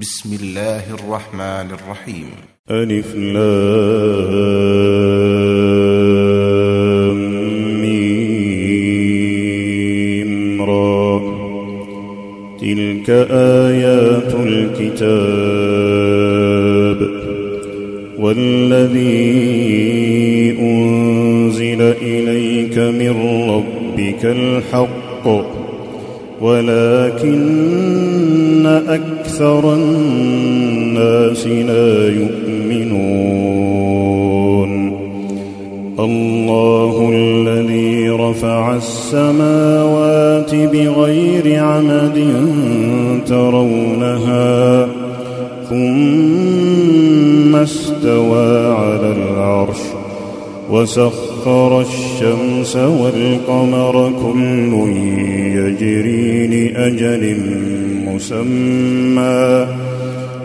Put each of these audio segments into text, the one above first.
بسم الله الرحمن الرحيم. ألف لام را تلك آيات الكتاب. والذي أنزل إليك من ربك الحق. ولكن أكثر ترونها ثم استوى على العرش وسخر الشمس والقمر كل يجري لأجل مسمى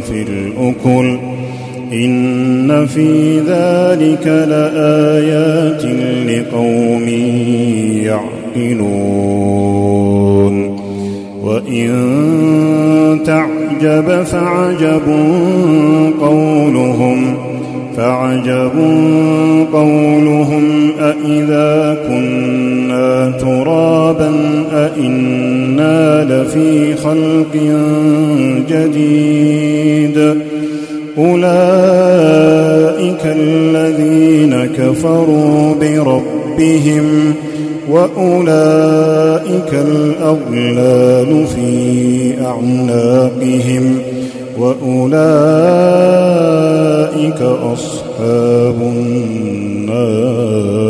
في الأكل إن في ذلك لآيات لقوم يعقلون وإن تعجب فعجب قولهم فعجب قولهم أإذا كنا ترابا أإنا لفي خلق جديد. أولئك الذين كفروا بربهم وأولئك الأغلال في أعناقهم وأولئك أصحاب النار.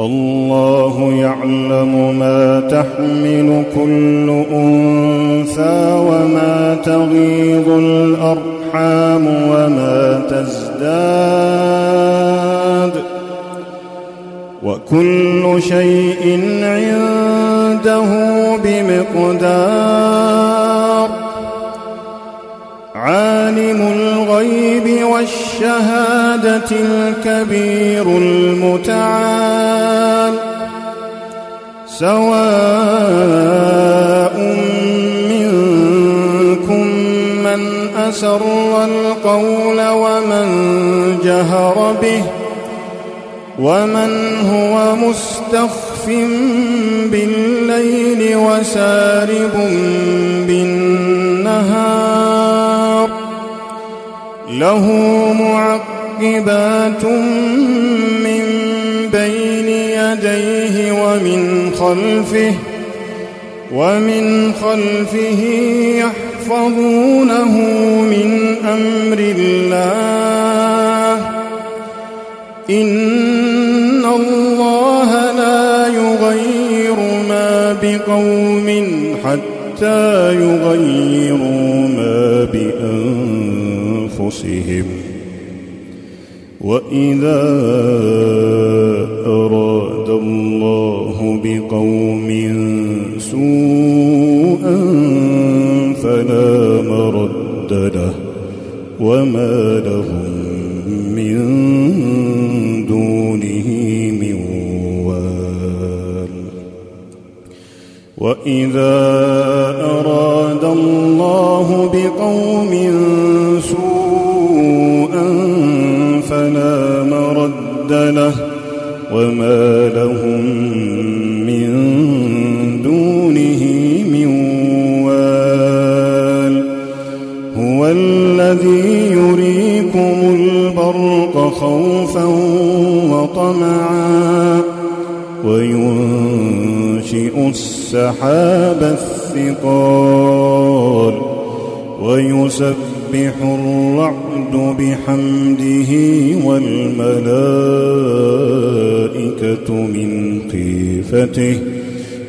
الله يعلم ما تحمل كل أنثى وما تغيض الأرحام وما تزداد وكل شيء عنده بمقدار عالم الغيب والشهادة الكبير المتعال سواء منكم من أسر القول ومن جهر به ومن هو مستخف بالليل وسارب بالنهار له معقبات من بين يديه ومن خلفه ومن خلفه يحفظونه من أمر الله. إن الله لا يغير ما بقوم حتى يغيروا ما بأنفسهم. وإذا بقوم سوءا فلا مرد له وما لهم من دونه من وال وإذا أراد الله بقوم سوءا فلا مرد له وما لهم البرق خوفا وطمعا وينشئ السحاب الثقال ويسبح الرعد بحمده والملائكة من خيفته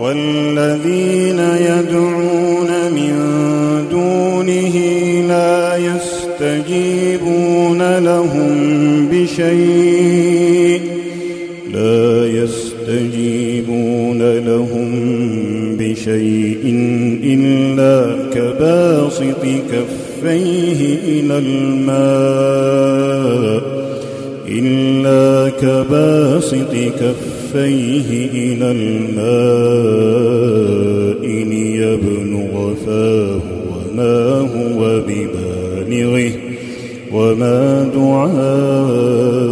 والذين يدعون من دونه لا يستجيبون لهم بشيء لا يستجيبون لهم بشيء إلا كباسط كفيه إلى الماء إلا كباسط كفيه إلى الماء ليبلغ فاه وما هو ببالغه وما دعاء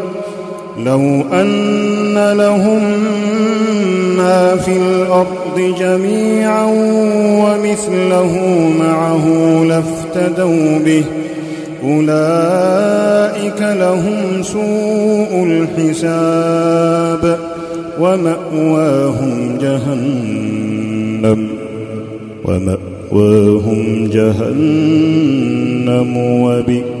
لو أن لهم ما في الأرض جميعا ومثله معه لافتدوا به أولئك لهم سوء الحساب ومأواهم جهنم ومأواهم جهنم وبئس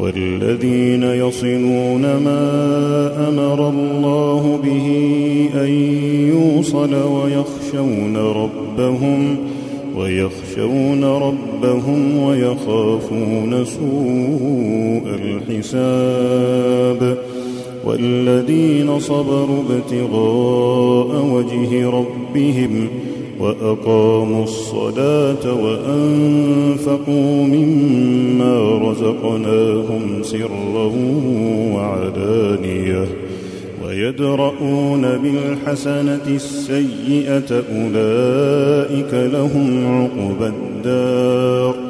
والذين يصلون ما أمر الله به أن يوصل ويخشون ربهم ويخشون ربهم ويخافون سوء الحساب والذين صبروا ابتغاء وجه ربهم وأقاموا الصلاة وأنفقوا مما رزقناهم سرا وعلانية ويدرؤون بالحسنة السيئة أولئك لهم عقبى الدار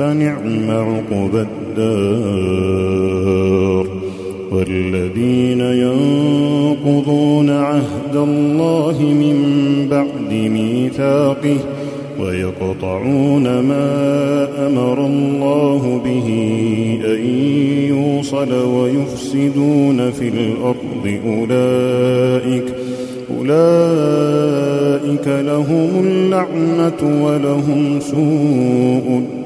فنعم عقبى الدار. والذين ينقضون عهد الله من بعد ميثاقه ويقطعون ما أمر الله به أن يوصل ويفسدون في الأرض أولئك أولئك لهم اللعنة ولهم سوء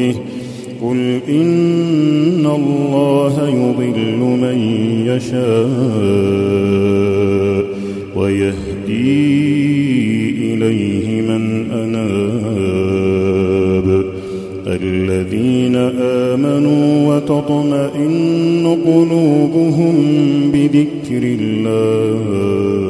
ربه قل إن الله يضل من يشاء ويهدي إليه من أناب. الذين آمنوا وتطمئن قلوبهم بذكر الله.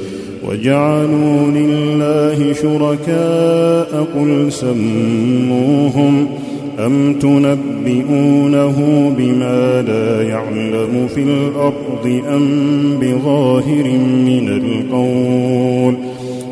وجعلوا لله شركاء قل سموهم أم تنبئونه بما لا يعلم في الأرض أم بظاهر من القول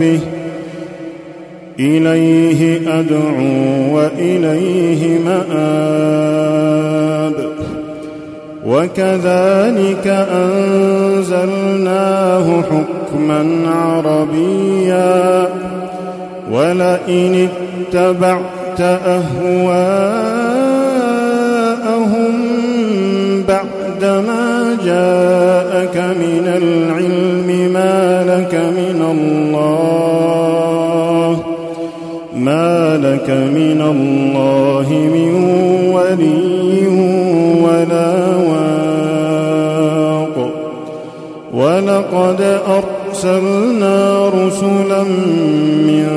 به إليه أدعو وإليه مآب. وكذلك أنزلناه حكما عربيا. ولئن اتبعت أهواءهم من الله من ولي ولا واق. ولقد أرسلنا رسلا من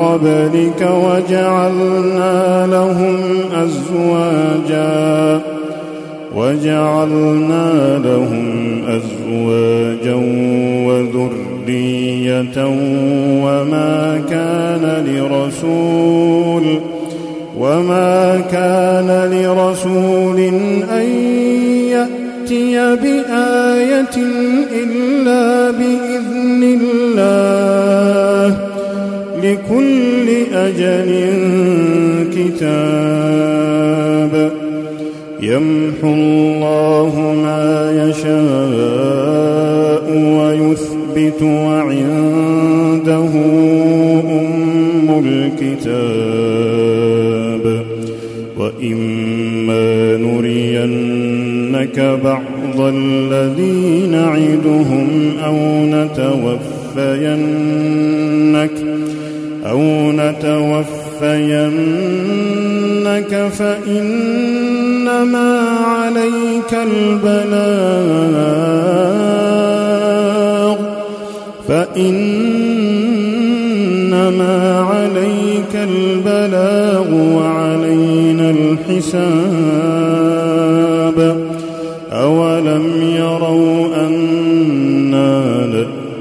قبلك وجعلنا لهم أزواجا. وجعلنا لهم أزواجا وذرية وما كان لرسول وما كان لرسول أن يأتي بآية إلا بإذن الله لكل أجل كتاب يمحو الله ما يشاء ويثبت وعنده أم الكتاب وإما نرينك بعض الذي نعدهم أو نتوفينك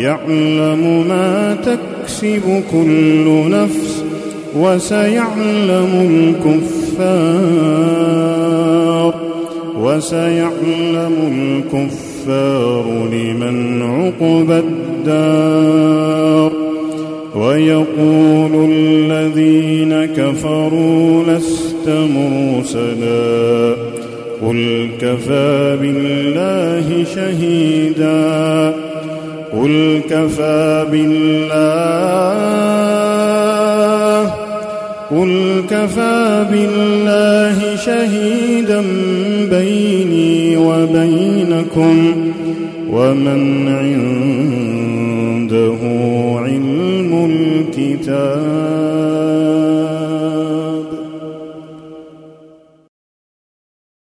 يعلم ما تكسب كل نفس وسيعلم الكفار وسيعلم الكفار لمن عقبى الدار ويقول الذين كفروا لست مرسلا قل كفى بالله شهيدا قل كفى بالله قل كفى بالله شهيدا بيني وبينكم ومن عنده علم الكتاب